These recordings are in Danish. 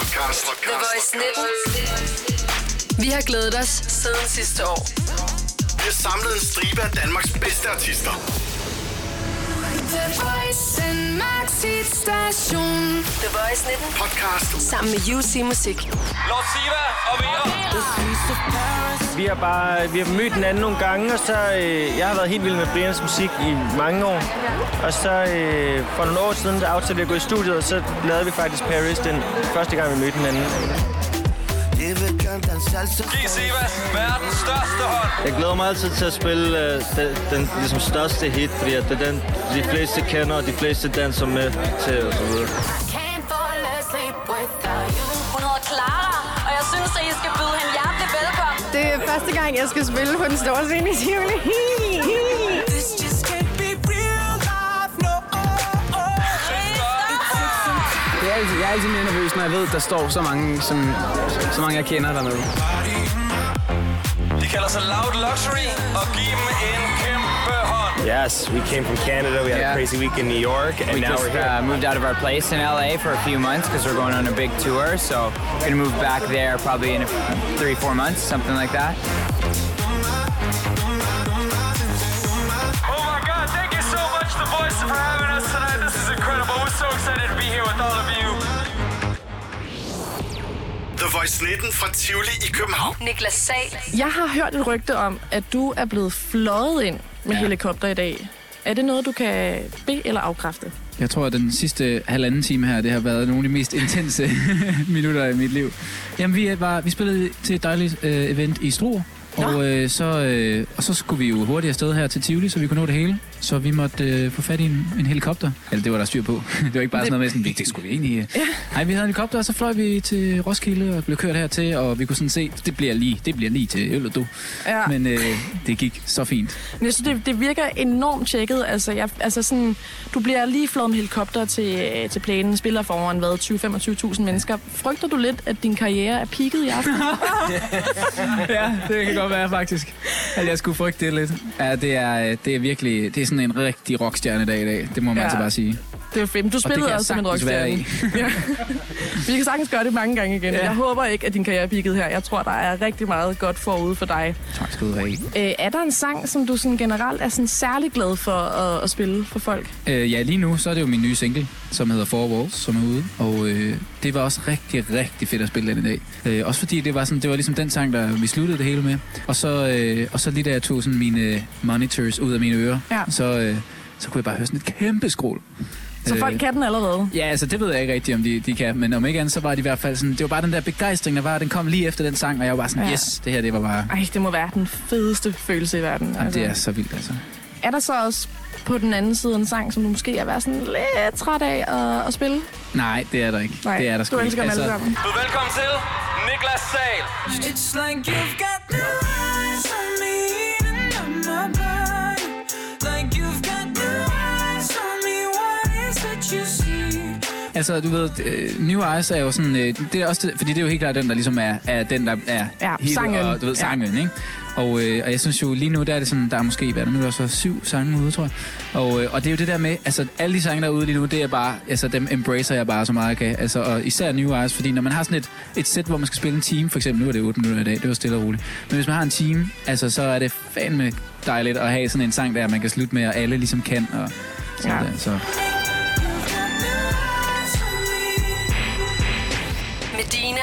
Podcast. The Voice 19. Vi har glædet os siden sidste år. Vi har samlet en stribe af Danmarks bedste artister. The Voice, Danmarks hitstation. The Voice 19. Podcast. Sammen med UC Musik. Lord Siva og Vera. Vi har bare vi har mødt hinanden nogle gange, og så øh, jeg har været helt vild med Brians musik i mange år. Og så øh, for nogle år siden, der aftalte vi at gå i studiet, og så lavede vi faktisk Paris den første gang, vi mødte hinanden. Giv Sivas verdens største hånd. Jeg glæder mig altid til at spille øh, den, den ligesom største hit, fordi at det er den, de fleste kender, og de fleste danser med til og så videre. Can't fall asleep without you. Hun hedder Clara, og jeg synes, at I skal byde hende hjertelig velkommen. Det er første gang, jeg skal spille på den store scene i Tivoli. Jeg er, jeg er altid mere nervøs, når jeg ved, der står så mange, som, så mange jeg kender dernede. De kalder sig Loud Luxury, og giv dem en kæmpe hånd. Yes, we came from Canada. We had Yeah. a crazy week in New York, and We now just we're here. uh, moved out of our place in LA for a few months because we're going on a big tour. So we're gonna move back there probably in a, three, four months, something like that. The Voice 19 fra Tivoli i København. Niklas Sahl. Jeg har hørt et rygte om, at du er blevet fløjet ind med ja. helikopter i dag. Er det noget, du kan be- eller afkræfte? Jeg tror, at den sidste halvanden time her, det har været nogle af de mest intense minutter i mit liv. Jamen, vi, er bare, vi spillede til et dejligt øh, event i Struer, og, øh, så, øh, og så skulle vi jo hurtigt afsted her til Tivoli, så vi kunne nå det hele. Så vi måtte øh, få fat i en, en helikopter. Eller det var der styr på. det var ikke bare sådan noget med sådan, "Vi- det skulle vi egentlig... Øh. Nej, vi havde en helikopter, og så fløj vi til Roskilde og blev kørt hertil, og vi kunne sådan se, det bliver lige, det bliver lige til øl og du. Ja. Men øh, det gik så fint. Men jeg synes, det, det virker enormt tjekket. Altså, jeg, altså sådan, du bliver lige flået med helikopter til, til planen, spiller foran hvad, 20-25.000 mennesker. Frygter du lidt, at din karriere er peaked i aften? ja, det kan godt være faktisk. At jeg skulle frygte det lidt. Ja, det er, det er virkelig, det er sådan en rigtig rockstjerne dag i dag. Det må man Ja. altså bare sige. Det er. Men Du spillede jeg også som en rockstjerne. ja. Vi kan sagtens gøre det mange gange igen. Ja. Jeg håber ikke, at din karriere er her. Jeg tror, der er rigtig meget godt forude for dig. Tak skal du have. Øh, er der en sang, som du sådan generelt er sådan særlig glad for at, at spille for folk? Øh, ja, lige nu så er det jo min nye single, som hedder Four Walls, som er ude. Og øh, det var også rigtig, rigtig fedt at spille den i dag. Øh, også fordi det var, sådan, det var ligesom den sang, der vi sluttede det hele med. Og så, øh, og så lige da jeg tog sådan mine monitors ud af mine ører, Ja. så, øh, så kunne jeg bare høre sådan et kæmpe skrål. Så folk kan den allerede. Ja, altså det ved jeg ikke rigtigt, om de, de kan. Men om ikke andet, så var de i hvert fald sådan... Det var bare den der begejstring, der var. Den kom lige efter den sang, og jeg var bare sådan, Ja. yes, det her, det var bare... Ej, det må være den fedeste følelse i verden. Jamen, det er så vildt, altså. er der så også på den anden side en sang, som du måske er været sådan lidt træt af at, at spille? Nej, det er der ikke. Nej, det er der sgu du ikke. elsker dem alle sammen. Byd velkommen til Niklas Sahl. It's like you've got Altså, du ved, øh, New Eyes er jo sådan... Øh, det er også fordi det er jo helt klart den, der ligesom er, er den, der er Ja, hitet, sangen. Og, du ved, Ja. sangen, ikke? Og, øh, og jeg synes jo, lige nu, der er det sådan, der er måske, hvad er der nu, der er så syv sange ude, tror jeg. Og, øh, og det er jo det der med, altså alle de sange, der er ude lige nu, det er bare, altså dem embracer jeg bare så meget, jeg kan. Altså, og især New Eyes, fordi når man har sådan et, et sæt, hvor man skal spille en time, for eksempel, nu er det 8 minutter i dag, det var stille og roligt. Men hvis man har en time, altså så er det fandme dejligt at have sådan en sang der, man kan slutte med, og alle ligesom kan, og sådan Ja. der, så.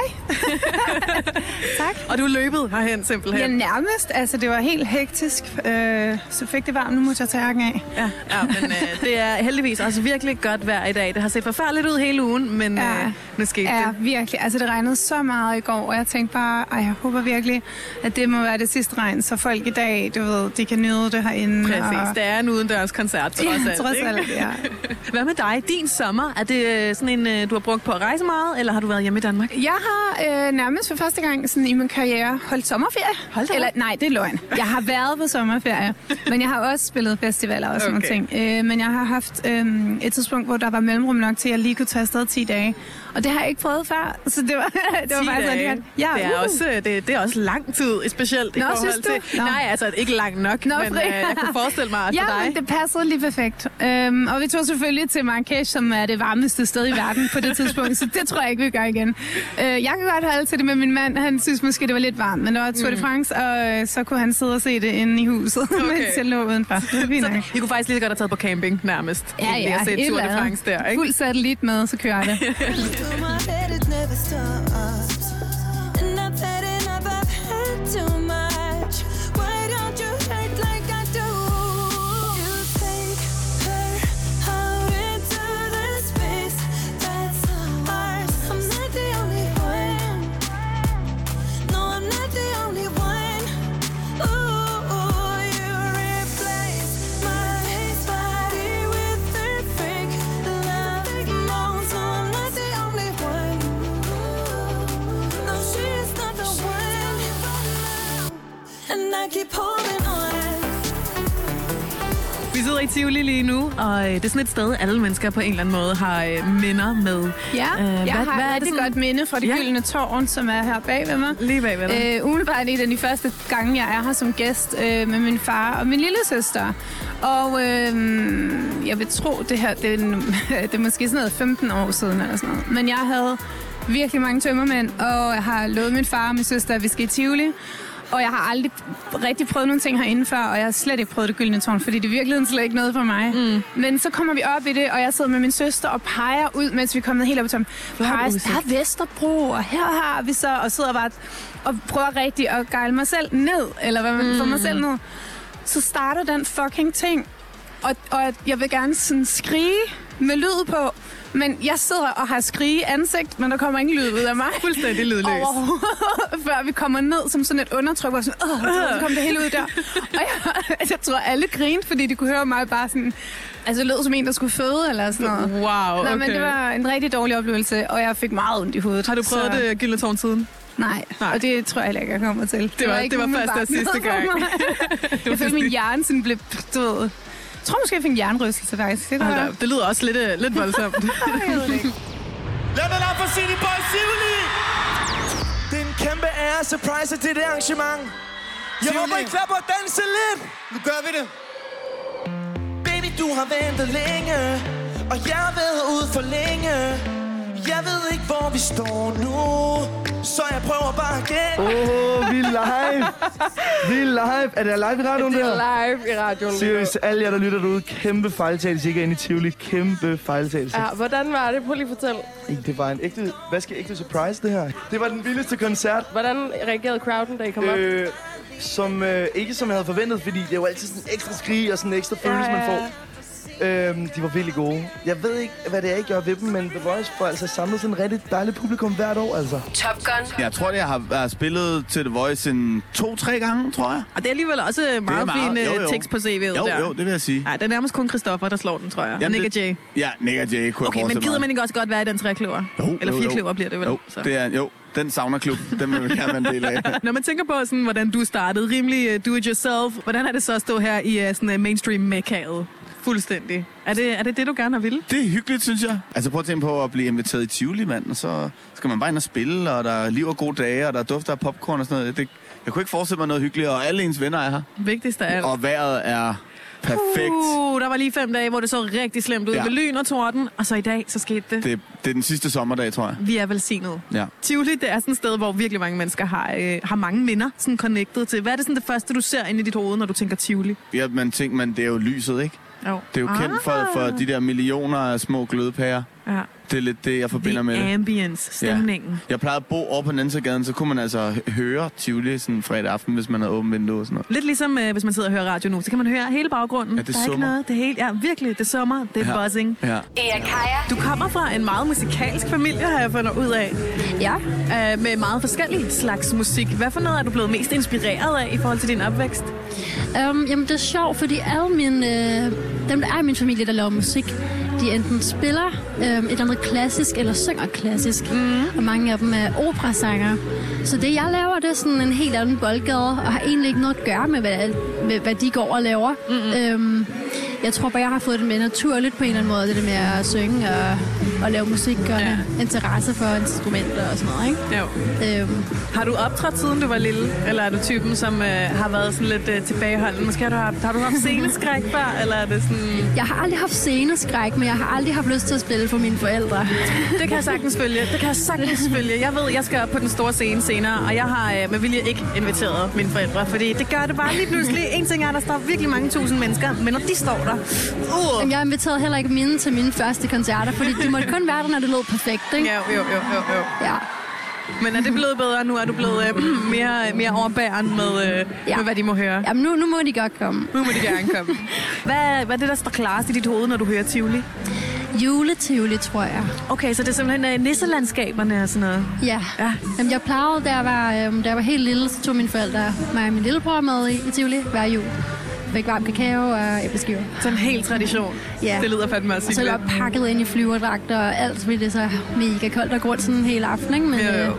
Medina. Og du løbet herhen simpelthen. Ja, nærmest. Altså, det var helt hektisk. Øh, så fik det varmt, nu må jeg tage tærken af. Ja, ja men øh, det er heldigvis også virkelig godt vejr i dag. Det har set forfærdeligt ud hele ugen, men Ja. øh, nu skete Ja, det. virkelig. Altså, det regnede så meget i går, og jeg tænkte bare, ej, jeg håber virkelig, at det må være det sidste regn, så folk i dag, du ved, de kan nyde det herinde. Præcis, Og... det er en udendørs koncert, trods Ja, alt. trods alt, ja. Hvad med dig? Din sommer, er det øh, sådan en, øh, du har brugt på at rejse meget, eller har du været hjemme i Danmark? Jeg har øh, nærmest for første gang sådan, i min karriere holdt sommerferie. Hold da. Eller, nej, det er løgn. Jeg har været på sommerferie, men jeg har også spillet festivaler og sådan Okay. nogle ting. Øh, men jeg har haft øh, et tidspunkt, hvor der var mellemrum nok til, at jeg lige kunne tage afsted 10 dage. Og det har jeg ikke prøvet før, så det var, det var 10 faktisk rigtig godt. Ja, det, er uhu. også, øh, det, det er også lang tid, specielt i Nå, forhold synes du? til... Nå. Nej, altså ikke lang nok, Nå, men øh, jeg kunne forestille mig, at Ja, for dig... men det passede lige perfekt. Øhm, og vi tog selvfølgelig til Marrakesh, som er det varmeste sted i verden på det tidspunkt, så det tror jeg ikke, vi gør igen. Øh, jeg kan godt holde til det med min mand. Han synes måske, det var lidt varmt, men der var Tour de France, og øh, så kunne han sidde og se det inde i huset, okay. mens jeg lå udenfor. Det var I kunne faktisk lige godt have taget på camping nærmest. Ja, ja, at se Tour de. France der, ikke? Fuld satellit med, så kører det. Through my head, it never stops. Tivoli lige nu, og øh, det er sådan et sted, alle mennesker på en eller anden måde har øh, minder med. Ja, Øh, jeg hvad- har hvad er det sådan- godt minde fra det Ja. gyldne tårn, som er her bag ved mig. Lige bag ved dig. Øh, umiddelbart en af de første gange, jeg er her som gæst øh, med min far og min lille søster. Og øh, jeg vil tro, det her det er, det er måske sådan noget 15 år siden eller sådan noget. Men jeg havde virkelig mange tømmermænd, og jeg har lovet min far og min søster, at vi skal i Tivoli. Og jeg har aldrig rigtig prøvet nogle ting herinde før, og jeg har slet ikke prøvet det gyldne tårn, fordi det er virkelig slet ikke noget for mig. Mm. Men så kommer vi op i det, og jeg sidder med min søster og peger ud, mens vi er kommet helt op i toppen. Peger, der er Vesterbro, og her har vi så, og sidder bare og prøver rigtig at gejle mig selv ned, eller hvad man mm. får mig selv ned. Så starter den fucking ting, og, og jeg vil gerne sådan skrige med lyd på, men jeg sidder og har skrige ansigt, men der kommer ingen lyd ud af mig. Fuldstændig lydløs. Før vi kommer ned som sådan et undertryk, og sådan, Åh, så kom det hele ud der. Og jeg, jeg tror, alle grinede, fordi de kunne høre mig bare sådan, altså lød som en, der skulle føde, eller sådan noget. Wow, okay. Nå, men det var en rigtig dårlig oplevelse, og jeg fik meget ondt i hovedet. Har du prøvet så... det gyldne tårn siden? Nej, Nej. Nej, og det tror jeg heller ikke, jeg kommer til. Det var- det var umiddelbart første og sidste noget for gang. jeg følte, min hjerne sådan blev, du ved, jeg tror måske, jeg fik en jernrystelse faktisk. Det, op, det lyder også lidt, øh, lidt voldsomt. Lad mig op for City Boy Tivoli! Det er en kæmpe ære surprise til det arrangement. Jeg håber, I klapper og danser lidt. Nu gør vi det. Baby, du har ventet længe, og jeg har været ude for længe. Jeg ved ikke, hvor vi står nu, så jeg prøver bare igen. Åh, oh, vi er live. Vi er live. Er det live i radioen Det der? er live i radioen. Seriøst, alle jer, der lytter derude, kæmpe fejltagelse. Ikke inde i Tivoli. Kæmpe fejltagelse. Ja, hvordan var det? Prøv lige at fortælle. Det var en ægte, hvad skal ægte surprise, det her? Det var den vildeste koncert. Hvordan reagerede crowden, da I kom op? Øh, som, øh, ikke som jeg havde forventet, fordi det er jo altid sådan en ekstra skrig og sådan en ekstra følelse, Ja, man ja, får. Øhm, de var virkelig gode. Jeg ved ikke, hvad det er, I gør ved dem, men The Voice får altså samlet sådan en rigtig dejligt publikum hvert år, altså. Top Gun. Jeg tror, jeg har, har spillet til The Voice en to-tre gange, tror jeg. Og det er alligevel også meget, meget- meget fin jo, øh, jo. tekst på CV'et Jo, der. jo, det vil jeg sige. Ja, det er nærmest kun Christoffer, der slår den, tror jeg. Jamen, Nick og Jay. Ja, Nick og Jay kunne Okay, jeg men gider mig. man ikke også godt være i den trækløver? Jo, Eller jo, fire jo. kløver bliver det vel? Jo, så. det er, jo, den saunaklub, den vil vi gerne være en del af. Når man tænker på, sådan, hvordan du startede, rimelig uh, do-it-yourself, hvordan er det så at stå her i uh, sådan, uh, mainstream mekaet? Fuldstændig. Er det, er det det, du gerne ville? Det er hyggeligt, synes jeg. Altså prøv at tænke på at blive inviteret i Tivoli, mand, og så skal man bare ind og spille, og der er liv og gode dage, og der dufter af popcorn og sådan noget. Det, jeg kunne ikke forestille mig noget hyggeligt, og alle ens venner er her. Vigtigst af alt. Og vejret er perfekt. Uh, der var lige fem dage, hvor det så rigtig slemt ud ja. med lyn og torden, og så i dag, så skete det. Det, det er den sidste sommerdag, tror jeg. Vi er velsignet. Ja. Tivoli, det er sådan et sted, hvor virkelig mange mennesker har, øh, har mange minder sådan connected til. Hvad er det sådan det første, du ser ind i dit hoved, når du tænker Tivoli? Ja, man tænker, man, det er jo lyset, ikke? Jo. Det er jo kendt for, for de der millioner af små glødepærer. Ja. Det er lidt det, jeg forbinder med det. The ambience, stemningen. Jeg plejede at bo over på den anden side af gaden, så kunne man altså hø- høre Tivoli sådan fredag aften, hvis man havde åbent vindue og sådan noget. Lidt ligesom, øh, hvis man sidder og hører radio nu, så kan man høre hele baggrunden. Ja, det der er ikke summer. noget, det er helt, ja, virkelig, det sommer, det er Ja. buzzing. Ja. Ea Kaja. Du kommer fra en meget musikalsk familie, har jeg fundet ud af. Ja. Øh, med meget forskellige slags musik. Hvad for noget er du blevet mest inspireret af i forhold til din opvækst? Um, jamen, det er sjovt, fordi alle mine, øh, dem, der er i min familie, der laver musik, de enten spiller øh, et eller andet klassisk, eller synger klassisk. Mm. Og mange af dem er operasanger. Så det, jeg laver, det er sådan en helt anden boldgade, og har egentlig ikke noget at gøre med, hvad, med, hvad de går og laver. Mm-hmm. Øhm, jeg tror bare, jeg har fået det med naturligt på en eller anden måde, det der med at synge og, og lave musik og ja. interesse for instrumenter og sådan noget, ikke? Jo. Øhm, Har du optrådt siden du var lille? Eller er du typen, som øh, har været sådan lidt øh, tilbageholden? Måske har du haft, har du haft sceneskræk før, eller er det sådan... jeg har aldrig haft sceneskræk, men jeg har aldrig haft lyst til at spille for mine forældre. Det kan jeg sagtens følge. Det kan jeg sagtens følge. Jeg ved, jeg skal op på den store scene senere, og jeg har øh, med vilje ikke inviteret mine forældre, fordi det gør det bare lige pludselig. En ting er, at der står virkelig mange tusind mennesker, men når de står der... Uh. Jamen, jeg inviterede heller ikke mine til mine første koncerter, fordi de måtte kun være der, når det lød perfekt, ikke? Ja, jo, jo, jo, jo. Ja. Men er det blevet bedre nu? Er du blevet øh, mere, mere overbærende med, øh, ja. med, hvad de må høre? Jamen, nu, nu må de godt komme. Nu må de gerne komme. Hvad, hvad er det, der står klarest i dit hoved, når du hører Tivoli? Juletivoli, tror jeg. Okay, så det er simpelthen uh, nisselandskaberne og sådan noget? Ja. ja. Jamen, jeg plejede, da jeg, var, øhm, da jeg var helt lille, så tog mine forældre mig og min lillebror med i, i Tivoli hver jul. Fik varm kakao og æbleskiver. Sådan en helt tradition. Ja. Det lyder fandme også Og så jeg pakket ind i flyverdragter og alt, fordi det er så mega koldt og grund sådan en hel aften, ikke? Men, Jo, jo. øh,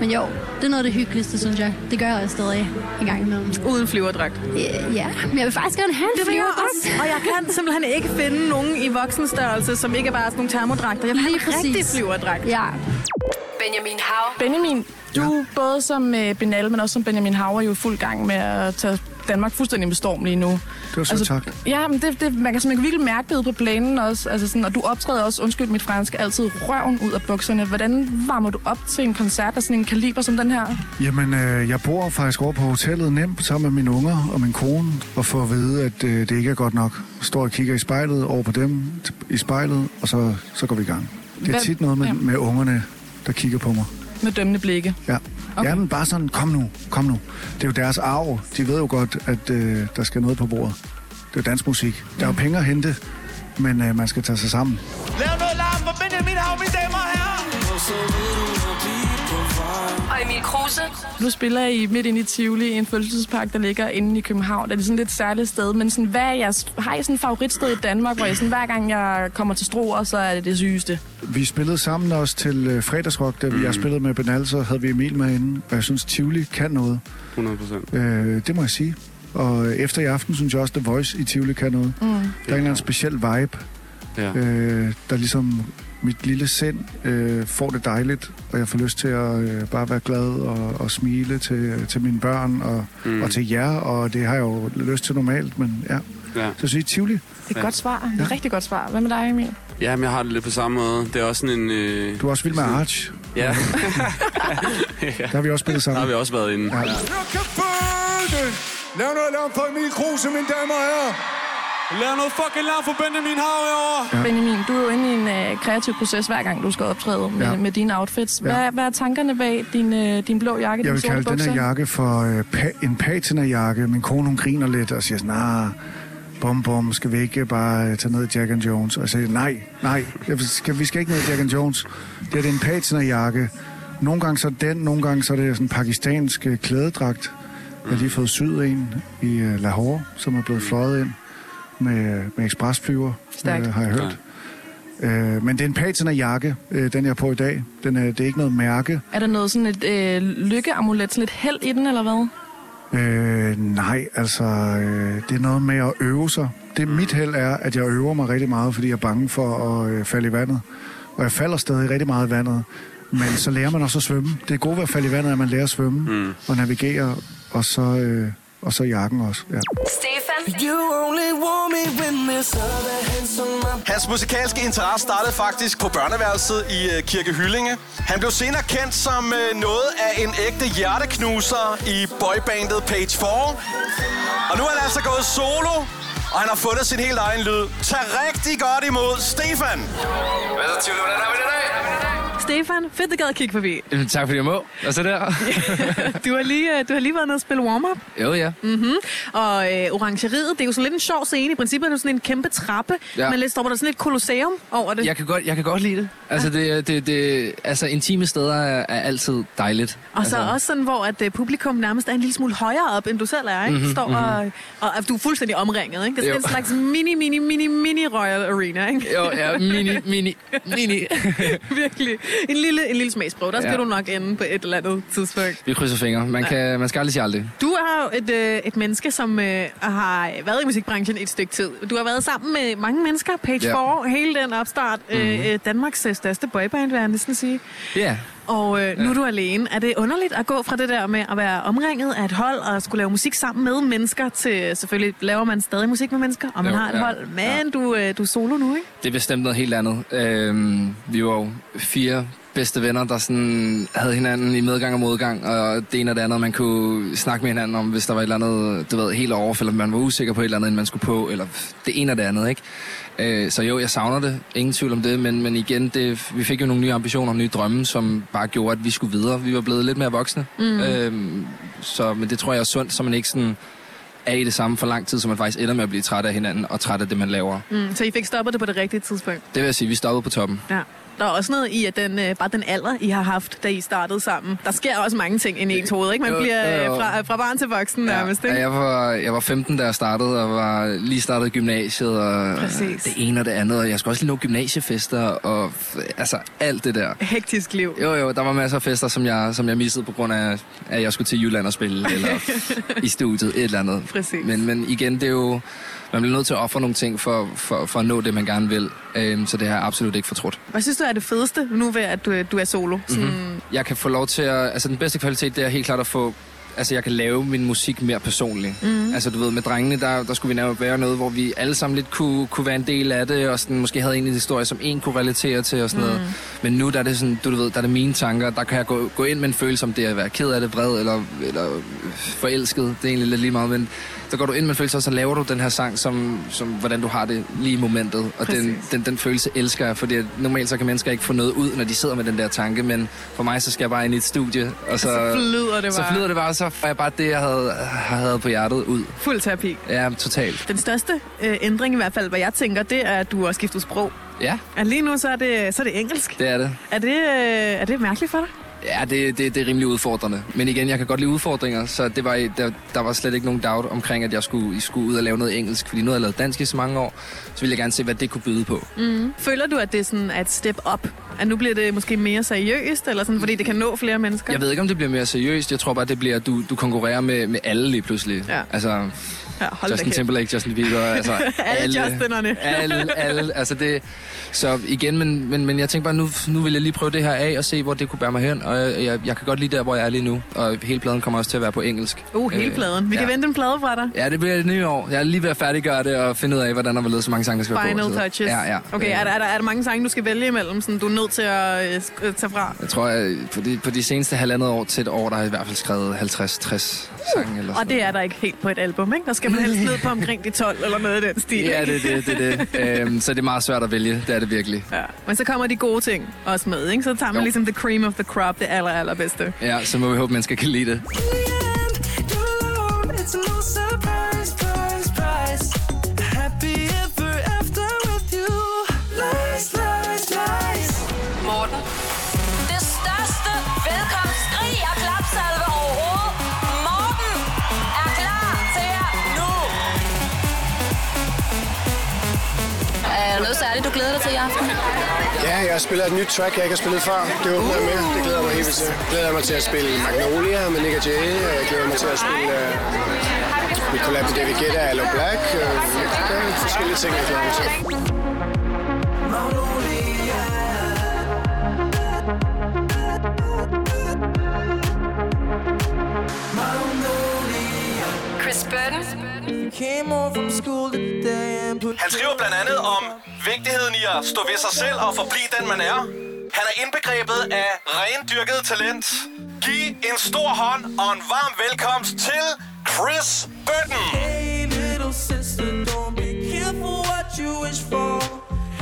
men jo, det er noget af det hyggeligste, synes jeg. Det gør jeg også stadig en gang imellem. Uden flyverdragt? Ja, ja, men jeg vil faktisk gerne have en Det jeg flyverdragt. også. Og jeg kan simpelthen ikke finde nogen i voksenstørrelse, som ikke er bare sådan nogle termodragter. Jeg vil have Lige en rigtig præcis. flyverdragt. Ja. Benjamin Hav. Benjamin, du ja. både som øh, Benal, men også som Benjamin Hav er jo fuld gang med at tage Danmark fuldstændig med storm lige nu. Det var så tak. Ja, men det, det, man kan simpelthen virkelig mærke det på planen også. Altså sådan, og du optræder også, undskyld mit fransk, altid røven ud af bukserne. Hvordan varmer du op til en koncert af sådan en kaliber som den her? Jamen, øh, jeg bor faktisk over på hotellet nemt sammen med mine unger og min kone, og får at vide, at øh, det ikke er godt nok. Står og kigger i spejlet over på dem, i spejlet, og så, så går vi i gang. Det er Hvad- tit noget med, ja. med ungerne, der kigger på mig. Med dømmende blikke. Ja. Okay. Jamen, bare sådan, kom nu, kom nu. Det er jo deres arv. De ved jo godt, at øh, der skal noget på bordet. Det er jo dansk musik. Der er jo penge at hente, men øh, man skal tage sig sammen. Lav noget larm for Benjamin Hav, mine damer og herrer. Og Emil Kruse. Du spiller i midt inde i Tivoli, en fødselspark, der ligger inde i København. Det er sådan lidt et særligt sted, men sådan, hvad er jeres, har I sådan et favoritsted i Danmark, hvor jeg sådan, hver gang jeg kommer til Struer, så er det det sygeste? Vi spillede sammen også til øh, fredagsrock, da vi har spillet med Benal, så havde vi Emil med inde, og jeg synes, Tivoli kan noget. 100 procent. Øh, det må jeg sige. Og efter i aften synes jeg også, The Voice i Tivoli kan noget. Mm. Der er en eller anden speciel vibe, Ja. øh, der ligesom mit lille sind øh, får det dejligt, og jeg får lyst til at øh, bare være glad og, og smile til, til mine børn og, Mm. og til jer, og det har jeg jo lyst til normalt, men ja. Ja. Så sige Tivoli. Det er et godt svar. Det er et rigtig godt svar. Hvad med dig, Emil? Ja, men jeg har det lidt på samme måde. Det er også sådan en... Øh... Du er også vild med Arch. Ja. ja. Der har vi også spillet sammen. Der har vi også været inde. Ja. Det. Lav noget larm for Emil Kruse, mine damer og herrer. Lav noget fucking larm for Benjamin Hav herovre. Ja. Benjamin, du er jo inde i en øh, kreativ proces, hver gang du skal optræde med, Ja. med dine outfits. Hvad, Ja. hvad er tankerne bag din, øh, din blå jakke, Jeg vil kalde den her jakke for øh, pa- en patina-jakke. Min kone, hun griner lidt og siger sådan, nah, bum bum, skal vi ikke bare øh, tage ned Jack and Jones? Og jeg siger, nej, nej, jeg skal, vi skal ikke ned Jack and Jones. Det er det er en patina-jakke. Nogle gange så er den, nogle gange så er det sådan en pakistansk øh, klædedragt. Jeg har lige fået syet en i øh, Lahore, som er blevet fløjet ind med, med ekspresflyver, Stærkt. øh, har jeg hørt. Øh, men det er en patina-jakke, øh, den jeg har på i dag. Den er, det er ikke noget mærke. Er der noget sådan et øh, lykkeamulet, sådan lidt held i den, eller hvad? Øh, nej, altså, øh, det er noget med at øve sig. Det mit held er, at jeg øver mig rigtig meget, fordi jeg er bange for at øh, falde i vandet. Og jeg falder stadig rigtig meget i vandet. Men så lærer man også at svømme. Det gode ved at falde i vandet er, at man lærer at svømme mm. og navigere, og så, øh, og så jakken også. Ja. Stefan. You only want me when there's other hands on my Hans musikalske interesse startede faktisk på børneværelset i øh, Kirke Hyllinge. Han blev senere kendt som øh, noget af en ægte hjerteknuser i boybandet Page 4. Og nu er han altså gået solo, og han har fundet sin helt egen lyd. Tag rigtig godt imod Stefan. Hvad så, Tivoli? Hvordan har vi det dag? Stefan, fedt, at gad at kigge forbi. Jamen, tak fordi jeg må. Og så der. Du har lige, øh, du har lige været nede og spille warm-up. jo, ja. Mm-hmm. Og øh, orangeriet, det er jo sådan lidt en sjov scene. I princippet er det sådan en kæmpe trappe, Ja. ja. men lidt står der sådan et kolosseum over det. Jeg kan godt, jeg kan godt lide det. Altså, det, det, det, altså intime steder er, er altid dejligt. Og så altså, også sådan, hvor at uh, publikum nærmest er en lille smule højere op, end du selv er, ikke? Mhm, Mm-hmm, står og, mhm. og, og, du er fuldstændig omringet, ikke? Det er sådan Jo. en slags mini, mini, mini, mini Royal Arena, ikke? Jo, ja, mini, mini, mini. Virkelig. En lille, en lille smagsprøve. Der skal Ja. du nok ende på et eller andet tidspunkt. Vi krydser fingre. Man, kan, man skal aldrig sige aldrig. Du er jo et, øh, et menneske, som øh, har været i musikbranchen et stykke tid. Du har været sammen med mange mennesker, Page Ja. 4, hele den opstart. Mm-hmm. Øh, Danmarks øh, største boyband, vil jeg næsten sige. Ja. Og øh, nu er du alene. Er det underligt at gå fra det der med at være omringet af et hold og skulle lave musik sammen med mennesker til, selvfølgelig laver man stadig musik med mennesker, og man Jo, har et ja, hold, men du, øh, du er solo nu, ikke? Det er bestemt noget helt andet. Øhm, vi var jo fire bedste venner, der sådan havde hinanden i medgang og modgang, og det ene og det andet, man kunne snakke med hinanden om, hvis der var et eller andet, du ved, helt off, eller man var usikker på et eller andet, end man skulle på, eller det ene og det andet, ikke? Øh, så jo, jeg savner det. Ingen tvivl om det, men, men igen, det, vi fik jo nogle nye ambitioner og nye drømme, som bare gjorde, at vi skulle videre. Vi var blevet lidt mere voksne. Mm. Øhm, så, men det tror jeg er sundt, så man ikke sådan er i det samme for lang tid, så man faktisk ender med at blive træt af hinanden og træt af det, man laver. Mm, så I fik stoppet det på det rigtige tidspunkt? Det vil jeg sige, vi stoppede på toppen. Ja. Der er også noget i, at den, øh, bare den alder, I har haft, da I startede sammen. Der sker også mange ting ind i ens hoved, ikke? Man Jo, bliver jo, øh, jo. fra, fra barn til voksen nærmest, Ja, ikke? jeg, var, jeg var 15, da jeg startede, og var lige startet gymnasiet, og Præcis. det ene og det andet, og jeg skulle også lige nå gymnasiefester, og altså alt det der. Hektisk liv. Jo, jo, der var masser af fester, som jeg, som jeg missede på grund af, at jeg skulle til Jylland og spille, eller i studiet, et eller andet. Præcis. Men, men igen, det er jo, man bliver nødt til at ofre nogle ting for, for, for at nå det, man gerne vil, øhm, så det har jeg absolut ikke fortrudt. Hvad synes du er det fedeste nu ved, at du, du er solo? Sådan, Mm-hmm. Jeg kan få lov til at... Altså, den bedste kvalitet, det er helt klart at få... Altså, jeg kan lave min musik mere personlig. Mhm. Altså, du ved, med drengene, der, der skulle vi nærmest være noget, hvor vi alle sammen lidt kunne, kunne være en del af det, og sådan, måske havde en historie, som en kunne relatere til, og sådan noget. Mhm. Men nu, der er det sådan, du ved, der er det mine tanker, der kan jeg gå, gå ind med en følelse om det at være ked af det, vred, eller, eller forelsket. Det er egentlig lidt lige meget, men så går du ind med en følelse, og så laver du den her sang, som, som hvordan du har det lige i momentet. Og den, Præcis. den, den følelse elsker jeg, fordi normalt så kan mennesker ikke få noget ud, når de sidder med den der tanke, men for mig så skal jeg bare ind i et studie, og så, Så flyder det så bare. flyder det bare, så får jeg bare det, jeg havde, havde på hjertet ud. Fuld terapi. Ja, totalt. Den største øh, ændring i hvert fald, hvad jeg tænker, det er, at du har skiftet sprog. Ja, At lige nu, så er det, så er det engelsk. det er det. Er det, øh, er det mærkeligt for dig? Ja, det, det, det er rimelig udfordrende. Men igen, jeg kan godt lide udfordringer, så det var, der, der var slet ikke nogen doubt omkring, at jeg skulle, I skulle ud og lave noget engelsk. Fordi nu har jeg lavet dansk i så mange år, så ville jeg gerne se, hvad det kunne byde på. Mm. Føler du, at det er sådan et step up? At nu bliver det måske mere seriøst, eller sådan, fordi det kan nå flere mennesker? Jeg ved ikke, om det bliver mere seriøst. Jeg tror bare, det bliver, du, du konkurrerer med, med alle lige pludselig. Ja. Altså, Ja, hold Justin. Timberlake, Justin Bieber, altså Alle Justinerne. alle, alle, altså det, så igen, men, men, men jeg tænker bare, nu, nu vil jeg lige prøve det her af og se, hvor det kunne bære mig hen, og jeg, jeg, jeg kan godt lide der, hvor jeg er lige nu, og hele pladen kommer også til at være på engelsk. Uh, hele pladen. Vi kan vente en plade fra dig. Ja, det bliver det nye år. Jeg er lige ved at færdiggøre det og finde ud af, hvordan der vil så mange sange, der skal være på. Final touches. Ja, ja. Okay, er der, er, der, er der mange sange, du skal vælge imellem, sådan du er nødt til at øh, øh, tage fra? Jeg tror, at på de, på de seneste halvandet år til et år, der har jeg i hvert fald skrevet 50-60 sange. Eller Og det er der ikke helt på et album, ikke? Der skal man helst ned på omkring de 12 eller noget i den stil. Ja, det er det, det, det. øhm, så det er meget svært at vælge. Det er det virkelig. Ja. Men så kommer de gode ting også med, ikke? Så tager man Jo. ligesom the cream of the crop, det aller, allerbedste. Ja, så må vi håbe, mennesker kan lide det. Til i aften? Ja, jeg spiller et nyt track, jeg ikke har spillet før. Det åbner jeg med. Det glæder jeg mig helt vildt til. Jeg glæder mig til at spille Magnolia med Nick Jay. Jeg glæder mig til at spille uh, mit collab med David Guetta og Allo Black. Uh, der er forskellige ting, jeg glæder mig til. Chris Burton. Han skriver blandt andet om vigtigheden i at stå ved sig selv og forblive den, man er. Han er indbegrebet af rendyrket talent. Giv en stor hånd og en varm velkomst til Chris Burton. Hey, little sister, don't be careful what you wish for.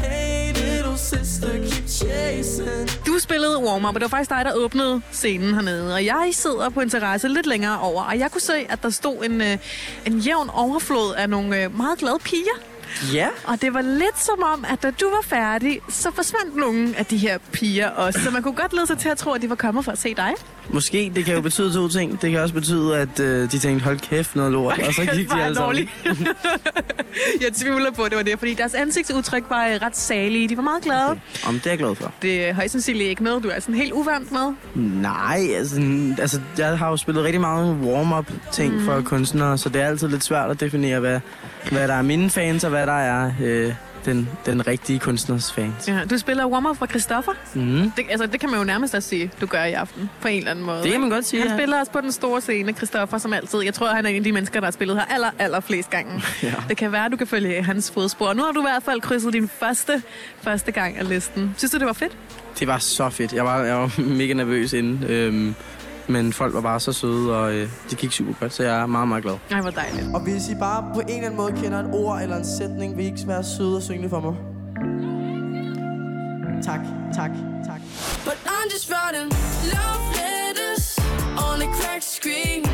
Hey, little sister, keep chasing. Du spillede warm-up, og det var faktisk dig, der åbnede scenen hernede. Og jeg sidder på en terrasse lidt længere over, og jeg kunne se, at der stod en, øh, en jævn overflod af nogle øh, meget glade piger. Ja. Og det var lidt som om, at da du var færdig, så forsvandt nogle af de her piger også. Så man kunne godt lede sig til at tro, at de var kommet for at se dig. Måske, det kan jo betyde to ting. Det kan også betyde, at øh, de tænkte, hold kæft, noget lort. Og så gik de jeg alle sammen. dårlig? jeg tvivler på, at det var det, fordi deres ansigtsudtryk var øh, ret salige. De var meget glade. Okay. Om det er jeg glad for. Det er højst sandsynligt ikke noget, du er sådan helt uvant med. Nej, altså, altså jeg har jo spillet rigtig mange warm-up ting mm. for kunstnere, så det er altid lidt svært at definere, hvad, hvad der er mine fans, og hvad der er øh, den, den rigtige kunstners fans. Ja, du spiller warm-up for Christoffer. Mm. Det, altså, det kan man jo nærmest også sige, du gør i aften, på en eller anden måde. Det kan man godt sige, Han ja. spiller også på den store scene, Christoffer, som altid. Jeg tror, han er en af de mennesker, der har spillet her aller, aller flest gange. Ja. Det kan være, du kan følge hans fodspor. Nu har du i hvert fald krydset din første, første gang af listen. Synes du, det var fedt? Det var så fedt. Jeg var, jeg var mega nervøs inden, øhm, men folk var bare så søde, og øh, det gik super godt, så jeg er meget, meget glad. Ej, hvor dejligt. Og hvis I bare på en eller anden måde kender et ord eller en sætning, vil I ikke være søde og synge det for mig? Tak, tak, tak. But I'm just writing love letters on a cracked screen.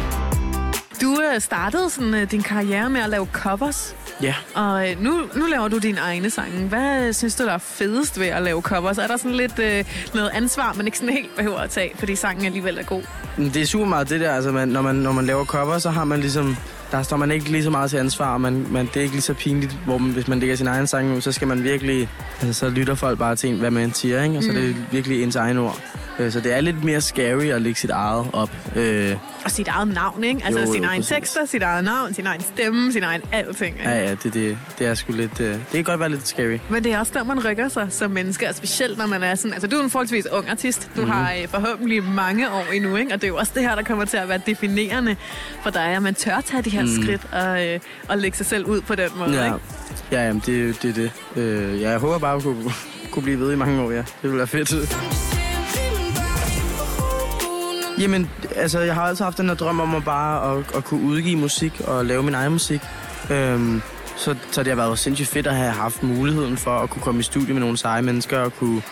Du øh, startede sådan, øh, din karriere med at lave covers. Ja. Og øh, nu, nu laver du dine egne sange. Hvad synes du, der er fedest ved at lave covers? Er der sådan lidt øh, noget ansvar, man ikke sådan helt behøver at tage, fordi sangen alligevel er god? Det er super meget det der, altså man, når, man, når man laver cover, så har man ligesom, der står man ikke lige så meget til ansvar, og man, man, det er ikke lige så pinligt, hvor man, hvis man lægger sin egen sang ud, så skal man virkelig, altså så lytter folk bare til en, hvad man siger, ikke? og så Mm. det er virkelig ens egen ord. Øh, Så det er lidt mere scary at lægge sit eget op. Øh, Og sit eget navn, ikke? Altså Jo, jo, sin egen præcis. tekster, sit eget navn, sin egen stemme, sin egen alting. Ikke? ja, ja, det, det, det er sgu lidt, øh, det kan godt være lidt scary. Men det er også der, man rykker sig som menneske, og specielt når man er sådan... Altså, du er en forholdsvis ung artist. Du Mhm. mm-hmm. har forhåbentlig mange år endnu, ikke? Og det er jo også det her, der kommer til at være definerende for dig, at man tør tage de her mm. skridt og, og lægge sig selv ud på den måde, Ja, ikke? ja jamen, det er jo- det. det. Øh, ja, jeg håber bare, at kunne, kunne blive ved i mange år, ja. Det ville være fedt. Jamen, altså, jeg har altid haft den her drøm om at bare at, at kunne udgive musik og lave min egen musik. Øhm, så, så det har været sindssygt fedt at have haft muligheden for at kunne komme i studiet med nogle seje mennesker og kunne,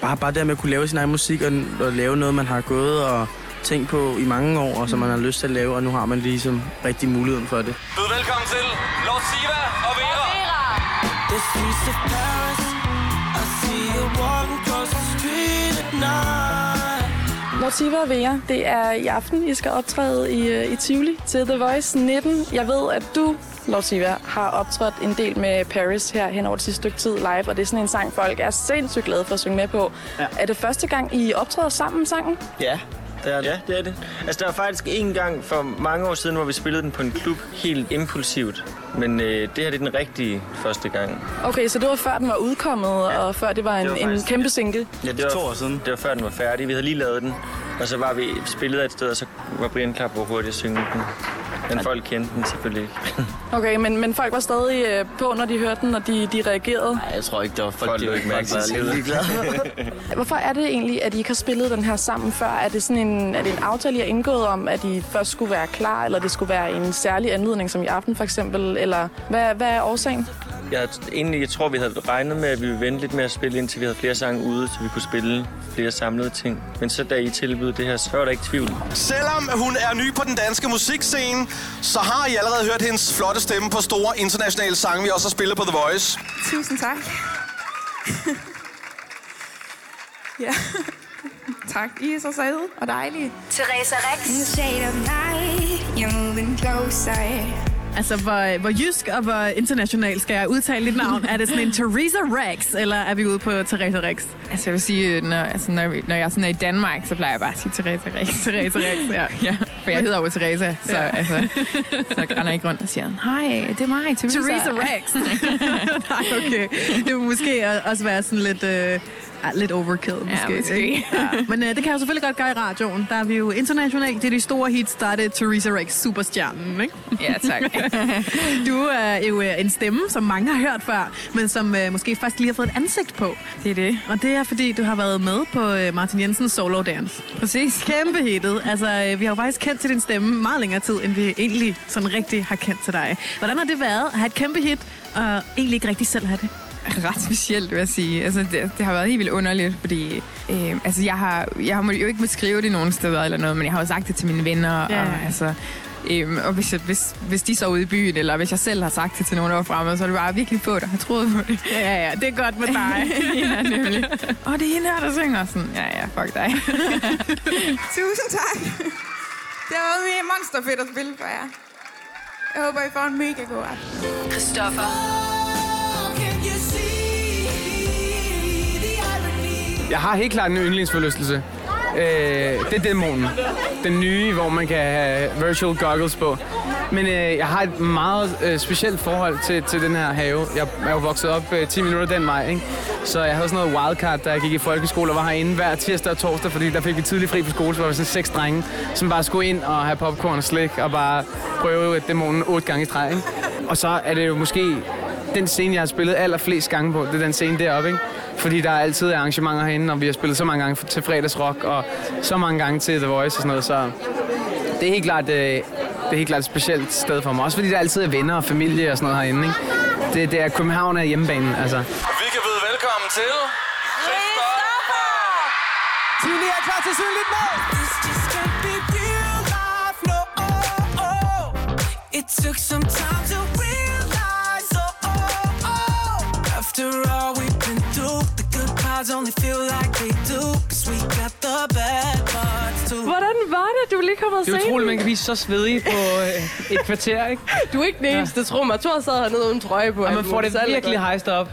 bare, bare det med at kunne lave sin egen musik og, og lave noget, man har gået og tænkt på i mange år, og som man har lyst til at lave, og nu har man ligesom rigtig muligheden for det. Byd velkommen til Lord Siva og Vera. The streets of Paris, night. Mortiva og Vera, det er i aften, I skal optræde i, øh, i Tivoli til The Voice 19. Jeg ved, at du, Lortiva, har optrådt en del med Paris her hen over det sidste stykke tid live, og det er sådan en sang, folk er sindssygt glade for at synge med på. Ja. Er det første gang, I optræder sammen sangen? Ja, det er det. Ja, det er det. Altså, der var faktisk en gang for mange år siden, hvor vi spillede den på en klub helt impulsivt. Men øh, det her det er den rigtige første gang. Okay, så det var før den var udkommet, ja. og før det var en, Det var en faktisk- kæmpe single? Ja, det var, to år siden. Det var før den var færdig. Vi havde lige lavet den. Og så var vi spillet et sted, og så var Brian klar på hurtigt at synge den. Men folk kendte den selvfølgelig ikke. Okay, men, men folk var stadig øh, på, når de hørte den, og de, de reagerede? Nej, jeg tror ikke, der var folk, folk de var ikke mærke til Hvorfor er det egentlig, at I ikke har spillet den her sammen før? Er det, sådan en, er det en aftale, I har indgået om, at I først skulle være klar, eller det skulle være en særlig anledning, som i aften for eksempel? Eller hvad, hvad er årsagen? Jeg, egentlig, jeg tror, vi havde regnet med, at vi ville vente lidt med at spille, indtil vi havde flere sange ude, så vi kunne spille flere samlede ting. Men så da I tilbød det her, så var der ikke tvivl. Selvom hun er ny på den danske musikscene, så har I allerede hørt hendes flotte stemme på store internationale sange, vi også har spillet på The Voice. Tusind tak. ja. tak. I er så søde og dejlige. Teresa Rex. In the shade of night, you're moving closer. Altså, hvor, hvor jysk og hvor international skal jeg udtale dit navn? Er det sådan en Teresa Rex, eller er vi ude på Teresa Rex? Altså, jeg vil sige, øh, når, altså, når, når jeg sådan er i Danmark, så plejer jeg bare at sige Teresa Rex. Teresa Rex, ja. ja. For jeg hedder jo Teresa, så, Ja. altså, så render jeg ikke rundt og siger, hej, det er mig, Teresa. Teresa Rex. Nej, okay. Det vil måske også være sådan lidt... Øh, Ja, lidt overkill, måske. måske. ikke? Ja. Men øh, det kan jo selvfølgelig godt gøre i radioen. Der er vi jo internationalt. Det er de store hits, der er det Teresa Rex, superstjernen, ikke? Ja, tak. du er jo øh, en stemme, som mange har hørt før, men som øh, måske først lige har fået et ansigt på. Det er det. Og det er, fordi du har været med på øh, Martin Jensens Solo Dance. Præcis. Kæmpe hittet. Altså, øh, vi har jo faktisk kendt til din stemme meget længere tid, end vi egentlig sådan rigtig har kendt til dig. Hvordan har det været at have et kæmpe hit, og egentlig ikke rigtig selv have det? ret specielt, vil jeg sige. Altså, det, det har været helt vildt underligt, fordi øh, altså, jeg har, jeg har jo ikke beskrive det nogen steder eller noget, men jeg har jo sagt det til mine venner. Ja. Og, altså, Øhm, og hvis, jeg, hvis, hvis de så ude i byen, eller hvis jeg selv har sagt det til nogen, der var fremme, så er det bare virkelig få, der har troet på det. Ja, ja, ja, det er godt med dig. ja, nemlig. Og det er hende her, der synger sådan. Ja, ja, fuck dig. Tusind tak. Det har været mega monsterfedt at spille for jer. Jeg håber, I får en mega god aften. Christoffer. Jeg har helt klart en yndlingsforlystelse. Øh, det er dæmonen. Den nye, hvor man kan have virtual goggles på. Men øh, jeg har et meget øh, specielt forhold til, til den her have. Jeg er jo vokset op øh, 10 minutter den vej, ikke? Så jeg havde sådan noget wildcard, da jeg gik i folkeskole og var herinde hver tirsdag og torsdag, fordi der fik vi tidlig fri på skole, så var vi sådan seks drenge, som bare skulle ind og have popcorn og slik og bare prøve dæmonen otte gange i træ. ikke? Og så er det jo måske den scene, jeg har spillet allerflest gange på, det er den scene deroppe, ikke? Fordi der er altid arrangementer herinde, og vi har spillet så mange gange til fredagsrock, og så mange gange til The Voice og sådan noget, så det er helt klart, øh, det er helt klart et specielt sted for mig. Også fordi der altid er venner og familie og sådan noget herinde, ikke? Det, det er København er hjemmebanen, altså. Vi kan byde velkommen til... Tine er klar til at synge lidt med. It took some time parts only feel like they do. Cause we got the bad parts too. Hvordan var det, du lige kommet Det er utroligt, man kan blive så svedig på øh, et kvarter, ikke? Du er ikke den eneste, tro mig. Thor sad hernede uden trøje på. Og man får det er virkelig hejst op.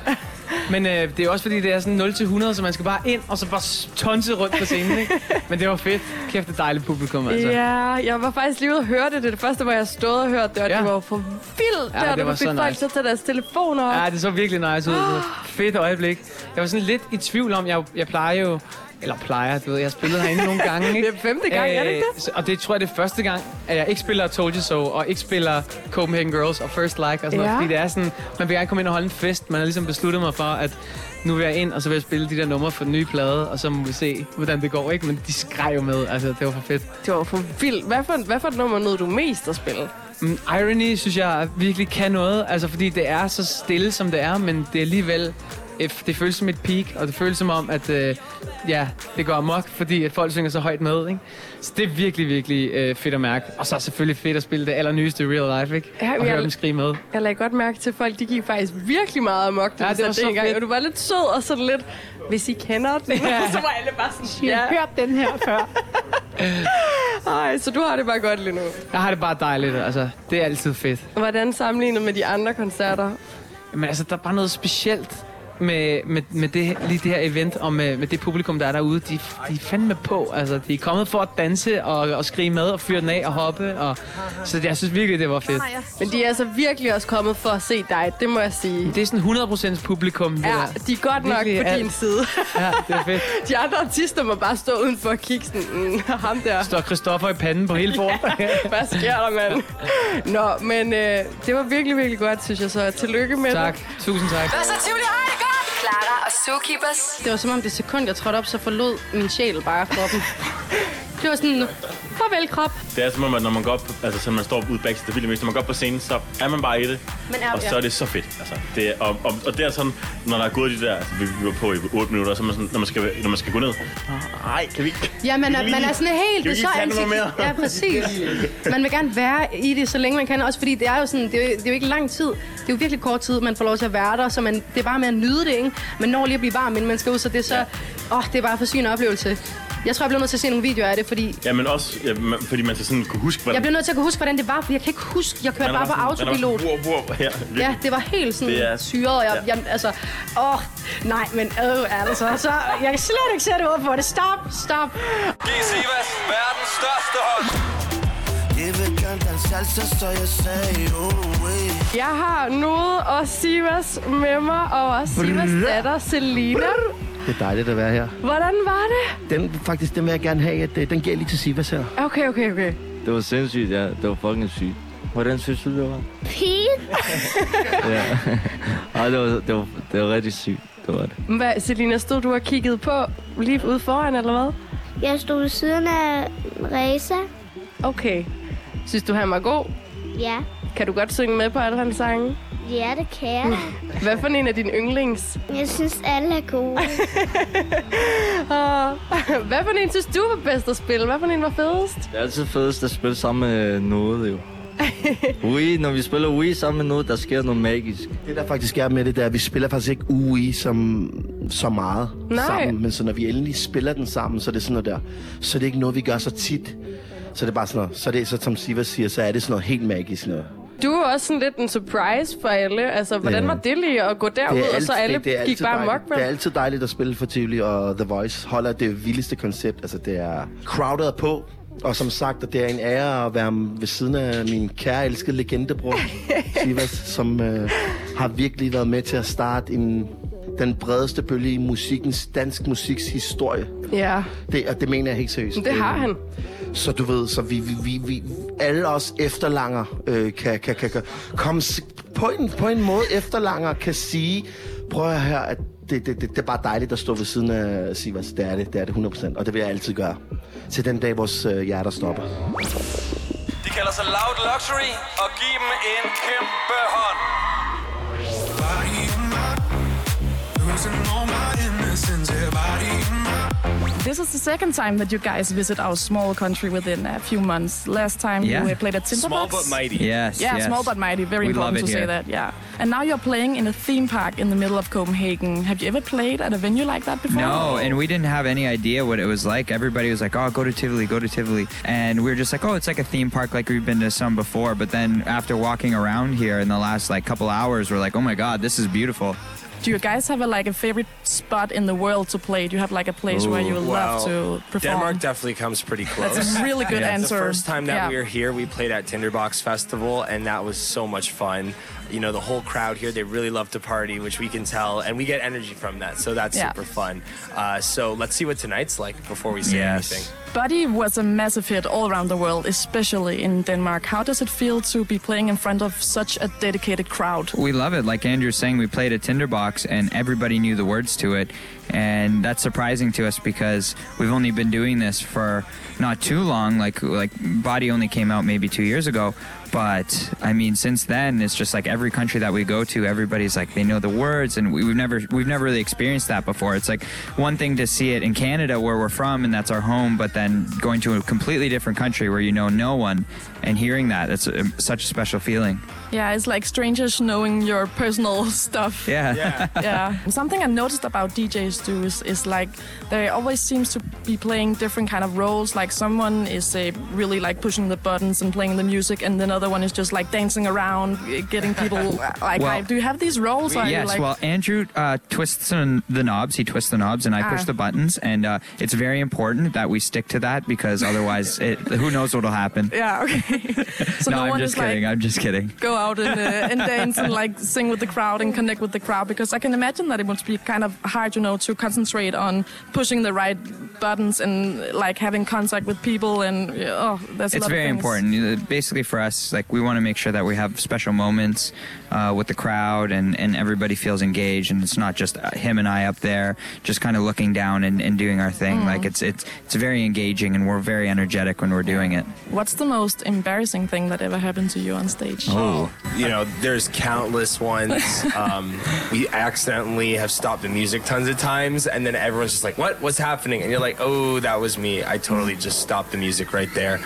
Men øh, det er også fordi, det er sådan 0-100, så man skal bare ind, og så bare tonse rundt på scenen, ikke? Men det var fedt. Kæft, et dejligt publikum, altså. Ja, jeg var faktisk lige ude og høre det. Det det første, hvor jeg stod og hørte det, og Ja. det var for vildt. Ja, der, det var så folk nice. til at tage deres telefoner. Ja, det så virkelig nice ud. Det et fedt øjeblik. Jeg var sådan lidt i tvivl om, jeg, jeg plejer jo... Eller plejer, du ved, jeg har spillet herinde nogle gange, ikke? Det er femte gang, er det ikke det? så- Og det tror jeg, det er første gang, at jeg ikke spiller Told You So, og ikke spiller Copenhagen Girls og First Like og sådan noget. Ja. Fordi det er sådan, man vil gerne komme ind og holde en fest. Man har ligesom besluttet mig for, at nu vil jeg ind, og så vil jeg spille de der numre for den nye plade, og så må vi se, hvordan det går, ikke? Men de skreg jo med, altså, det var for fedt. Det var for vildt. Hvad for, hvad for et nummer nåede du mest at spille? Mm, Irony synes jeg virkelig kan noget, altså fordi det er så stille som det er, men det er alligevel, det føles som et peak, og det føles som om, at øh, ja, det går amok, fordi at folk synger så højt med, ikke? Så det er virkelig, virkelig øh, fedt at mærke. Og så er det selvfølgelig fedt at spille det allernyeste i real life, ikke? Ja, og jeg- høre dem skrige med. Jeg lagde godt mærke til, at folk de gik faktisk virkelig meget amok. da Ja, det var så gang. fedt. Og du var lidt sød og sådan lidt, hvis I kender den. Ja. så var alle bare sådan, Jeg har hørt den her før. Ej, så du har det bare godt lige nu. Jeg har det bare dejligt, altså. Det er altid fedt. Hvordan sammenlignet med de andre koncerter? Men altså, der er bare noget specielt med, med, med det, lige det her event, og med, med det publikum, der er derude. De, de er fandme på. Altså, de er kommet for at danse og, og skrige med og fyre den af og hoppe. Og, så jeg synes virkelig, det var fedt. Men de er altså virkelig også kommet for at se dig, det må jeg sige. Det er sådan 100% publikum, det Ja, der. de er godt nok Virkelig på alt. din side. Ja, det er fedt. De andre artister må bare stå udenfor og kigge sådan, mm, ham der. Står Christoffer i panden på hele bordet. Hvad sker der, mand? Nå, men øh, det var virkelig, virkelig godt, synes jeg. Så tillykke med tak. det. Tusind tak. Hvad så, Tivoli? Godt? Clara og Zookeepers. Det var som om det sekund, jeg trådte op, så forlod min sjæl bare kroppen. Det var sådan, farvel krop. Det er som om, at når man går op, altså så man står ude backstage, det vildt mest, når man går op på scenen, så er man bare i det. Men er- og så ja. er det så fedt. Altså, det er, og, og, og, det er sådan, når der er gået de der, altså, vi, vi var på i 8 minutter, så man sådan, når man skal, når man skal gå ned. Nej, kan vi ikke? Ja, man er, man er sådan helt... Det er så ansigt... Ja, præcis. Man vil gerne være i det, så længe man kan. Også fordi det er jo sådan, det er jo, det er jo ikke lang tid. Det er jo virkelig kort tid, man får lov til at være der. Så man, det er bare med at nyde det, ikke? Man når lige at blive varm, inden man skal ud, så det er så... Åh, det er bare for syg en oplevelse. Jeg tror, jeg bliver nødt til at se nogle videoer af det, fordi Ja, men også, ja, man, fordi man så sådan kunne huske, hvordan... jeg bliver nødt til at kunne huske, hvordan det var, for jeg kan ikke huske. Jeg kørte bare var på sådan- var autopilot. sådan, Wow, wow, her, Ja, det var helt sådan Det er- syret, og jeg, ja. jeg, altså, åh, nej, men øh, altså, så, jeg kan slet ikke sætte ord på det. Stop, stop. Giv Sivas verdens største hold. Jeg oh. Jeg har Node og Sivas med mig, og også Sivas datter, Selina. Det er dejligt at være her. Hvordan var det? Den, faktisk, den vil jeg gerne have, at øh, den giver jeg lige til Sivas her. Okay, okay, okay. Det var sindssygt, ja. Det var fucking sygt. Hvordan synes du, det var? Pige. Ja. Ej, det var, det, var, det var rigtig sygt. Det var det. Hvad, Selina, stod du og kiggede på lige ude foran, eller hvad? Jeg stod ved siden af Reza. Okay. Synes du, han var god? Ja. Kan du godt synge med på alle hans sange? Ja, det kan jeg. Hvad for en af dine yndlings? Jeg synes, alle er gode. Hvad for en synes du var bedst at spille? Hvad for en var fedest? Det er altid fedest at spille sammen med noget, jo. Wii, når vi spiller Wii sammen med noget, der sker noget magisk. Det der faktisk er med det, der er, at vi spiller faktisk ikke UI som så meget Nej. sammen. Men så når vi endelig spiller den sammen, så er det sådan noget der. Så er det ikke noget, vi gør så tit. Så er det bare sådan noget. Så er det, så som Siva siger, så er det sådan noget helt magisk noget. Du er også sådan lidt en surprise for alle. Altså, hvordan Ja. var det lige at gå derud, og så alle det, det gik bare dejligt. mok med? Det er altid dejligt at spille for Tivoli, og The Voice holder det vildeste koncept. Altså, det er crowded på. Og som sagt, at det er en ære at være ved siden af min kære elskede legendebror, Sivas, som øh, har virkelig været med til at starte en, den bredeste bølge i musikkens, dansk musiks historie. Ja. Det, og det mener jeg helt seriøst. Det har han. Så du ved, så vi, vi, vi, vi alle os efterlanger øh, kan, kan, kan, kan komme på en, på en måde efterlanger kan sige, prøv at høre, at det, det, det, det er bare dejligt at stå ved siden af Sivas. Det er det, det er det 100%, og det vil jeg altid gøre. Til den dag, vores øh, hjerter stopper. De kalder sig Loud Luxury, og giv dem en kæmpe hånd. This is the second time that you guys visit our small country within a few months. Last time Yeah. you played at Tinderbox. Small but mighty. Yes, Yeah, yes. small but mighty. Very We love important it to say that. Yeah. And now you're playing in a theme park in the middle of Copenhagen. Have you ever played at a venue like that before? No, and we didn't have any idea what it was like. Everybody was like, "Oh, go to Tivoli, go to Tivoli," and we were just like, "Oh, it's like a theme park, like we've been to some before." But then after walking around here in the last like couple hours, we're like, "Oh my God, this is beautiful." Do you guys have a, like a favorite spot in the world to play? Do you have like a place where you would love to perform? Denmark definitely comes pretty close. That's a really good Yeah, answer. The first time that Yeah. we were here, we played at Tinderbox Festival, and that was so much fun. You know, the whole crowd here, they really love to party, which we can tell, and we get energy from that, so that's Yeah. super fun. Uh, so let's see what tonight's like before we say Yes. anything. Buddy was a massive hit all around the world, especially in Denmark. How does it feel to be playing in front of such a dedicated crowd? We love it. Like Andrew's saying, we played at Tinderbox and everybody knew the words to it. And that's surprising to us because we've only been doing this for not too long. Like like Body only came out maybe two years ago. But I mean, since then, it's just like every country that we go to, everybody's like they know the words, and we, we've never we've never really experienced that before. It's like one thing to see it in Canada where we're from and that's our home, but then going to a completely different country where you know no one and hearing that, it's a, such a special feeling. Yeah, it's like strangers knowing your personal stuff. Yeah. Yeah. yeah. Something I noticed about DJs too is, is like they always seems to be playing different kind of roles. Like someone is uh, really like pushing the buttons and playing the music, and another one is just like dancing around, getting people like. Well- do you have these roles? Or yes, like, well, Andrew uh, twists on the knobs. He twists the knobs, and I push Ah. the buttons. And uh, it's very important that we stick to that because otherwise, it, who knows what'll happen? Yeah. Okay. so no, no, I'm just is like kidding. I'm just kidding. go out and, uh, and dance and like sing with the crowd and connect with the crowd because I can imagine that it must be kind of hard, you know, to concentrate on pushing the right buttons and like having contact with people and oh, a it's lot very of things. important. Know, Basically, for us, like we want to make sure that we have special moments uh, with the crowd, and, and everybody feels engaged, and it's not just uh, him and I up there, just kind of looking down and, and doing our thing. Mm. Like it's it's it's very engaging, and we're very energetic when we're doing it. What's the most embarrassing thing that ever happened to you on stage? Oh. You know, there's countless ones. um, we accidentally have stopped the music tons of times, and then everyone's just like, "What? What's happening?" And you're like, "Oh, that was me. I totally just stopped the music right there."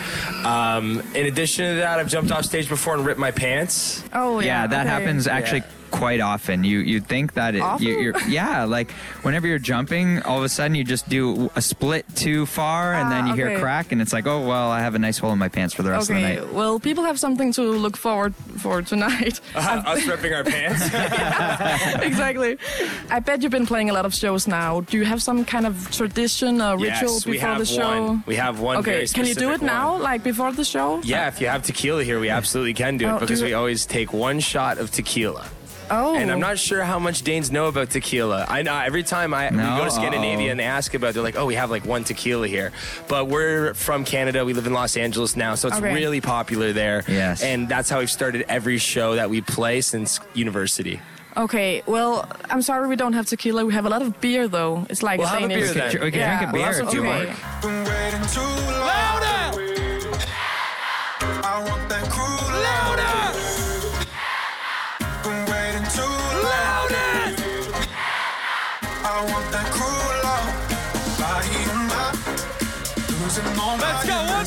Um, in addition to that, I've jumped off stage before and ripped my pants. Oh yeah, that happens actually quite often. You you think that it, Often? you, you're yeah like whenever you're jumping, all of a sudden you just do a split too far, and then Ah, you hear a crack, and it's like oh well, I have a nice hole in my pants for the rest of the Okay, night. well, people have something to look forward for tonight. Us ripping our pants. exactly. I bet you've been playing a lot of shows now. Do you have some kind of tradition or ritual Yes, we before have the show? one. We have one Okay, very can you do it specific now, like before the show? Yeah, if you have tequila here, we absolutely can do Oh, it do because you- we always take one shot of tequila. Oh. And I'm oh. not sure how much Danes know about tequila. I know every time I we go to Scandinavia Uh-oh. and they ask about, it, they're like, "Oh, we have like one tequila here," but we're from Canada. We live in Los Angeles now, so it's Okay. really popular there. Yes. and that's how we've started every show that we play since university. Okay, well, I'm sorry we don't have tequila. We have a lot of beer, though. It's like We'll have a Danish. beer then. We can yeah. drink a beer if you okay. want. Louder! I want that cool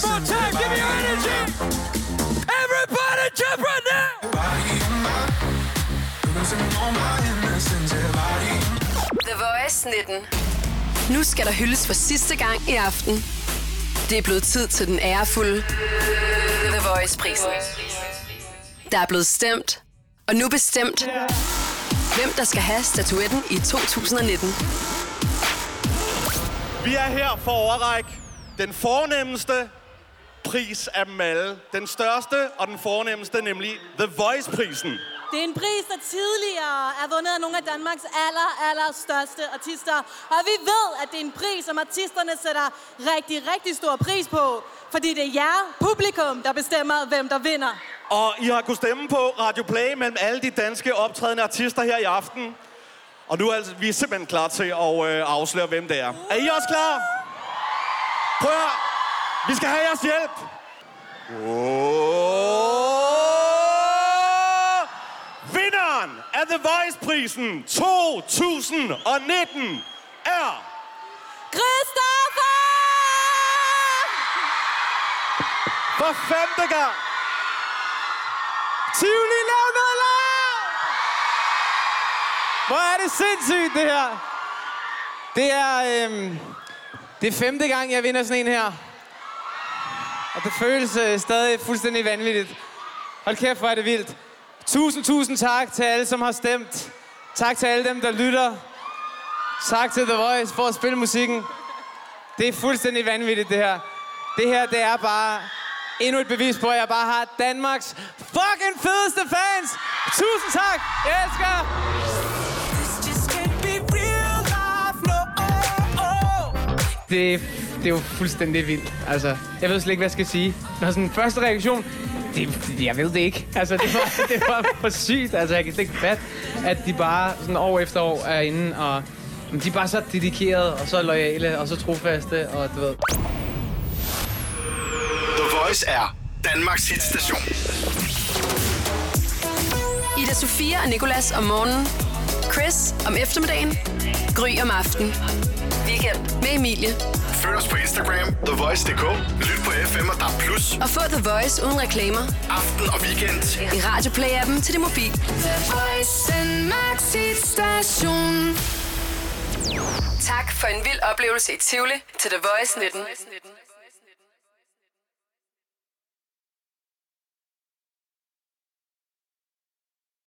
one more time, give me your energy. Everybody jump right now. The Voice 19. Nu skal der hyldes for sidste gang i aften. Det er blevet tid til den ærefulde The Voice-prisen. Der er blevet stemt, og nu bestemt, hvem der skal have statuetten i 2019. Vi er her for at overrække den fornemmeste pris af dem alle. Den største og den fornemmeste, nemlig The Voice-prisen. Det er en pris, der tidligere er vundet af nogle af Danmarks aller, aller største artister. Og vi ved, at det er en pris, som artisterne sætter rigtig, rigtig stor pris på. Fordi det er jer, publikum, der bestemmer, hvem der vinder. Og I har kunnet stemme på Radio Play mellem alle de danske optrædende artister her i aften. Og nu er altså, vi er simpelthen klar til at øh, afsløre, hvem det er. Er I også klar? Prøv at. Vi skal have jeres hjælp. Oh! Vinderen af The Voice-prisen 2019 er... Christoffer! For femte gang. Tivoli, lav noget larm! Hvor er det sindssygt, det her. Det er, øhm, det er femte gang, jeg vinder sådan en her. Og det føles øh, stadig fuldstændig vanvittigt. Hold kæft, hvor er det vildt. Tusind, tusind tak til alle, som har stemt. Tak til alle dem, der lytter. Tak til The Voice for at spille musikken. Det er fuldstændig vanvittigt, det her. Det her, det er bare endnu et bevis på, at jeg bare har Danmarks fucking fedeste fans. Tusind tak. Jeg elsker. Det, det er jo fuldstændig vildt. Altså, jeg ved slet ikke, hvad jeg skal sige. Når sådan første reaktion, det, jeg ved det ikke. Altså, det var, det var for sygt. Altså, jeg kan slet ikke fatte, at de bare sådan år efter år er inde, og men de er bare så dedikerede, og så loyale, og så trofaste, og du ved. The Voice er Danmarks hitstation. Ida Sofia og Nicolas om morgenen. Chris om eftermiddagen. Gry om aftenen. Weekend med Emilie. Følg os på Instagram, TheVoice.dk, lyt på FM og DAB+. Og få The Voice uden reklamer. Aften og weekend. I Radioplay-appen til det mobil. The Voice, Danmarks hitstation. Tak for en vild oplevelse i Tivoli til The Voice 19.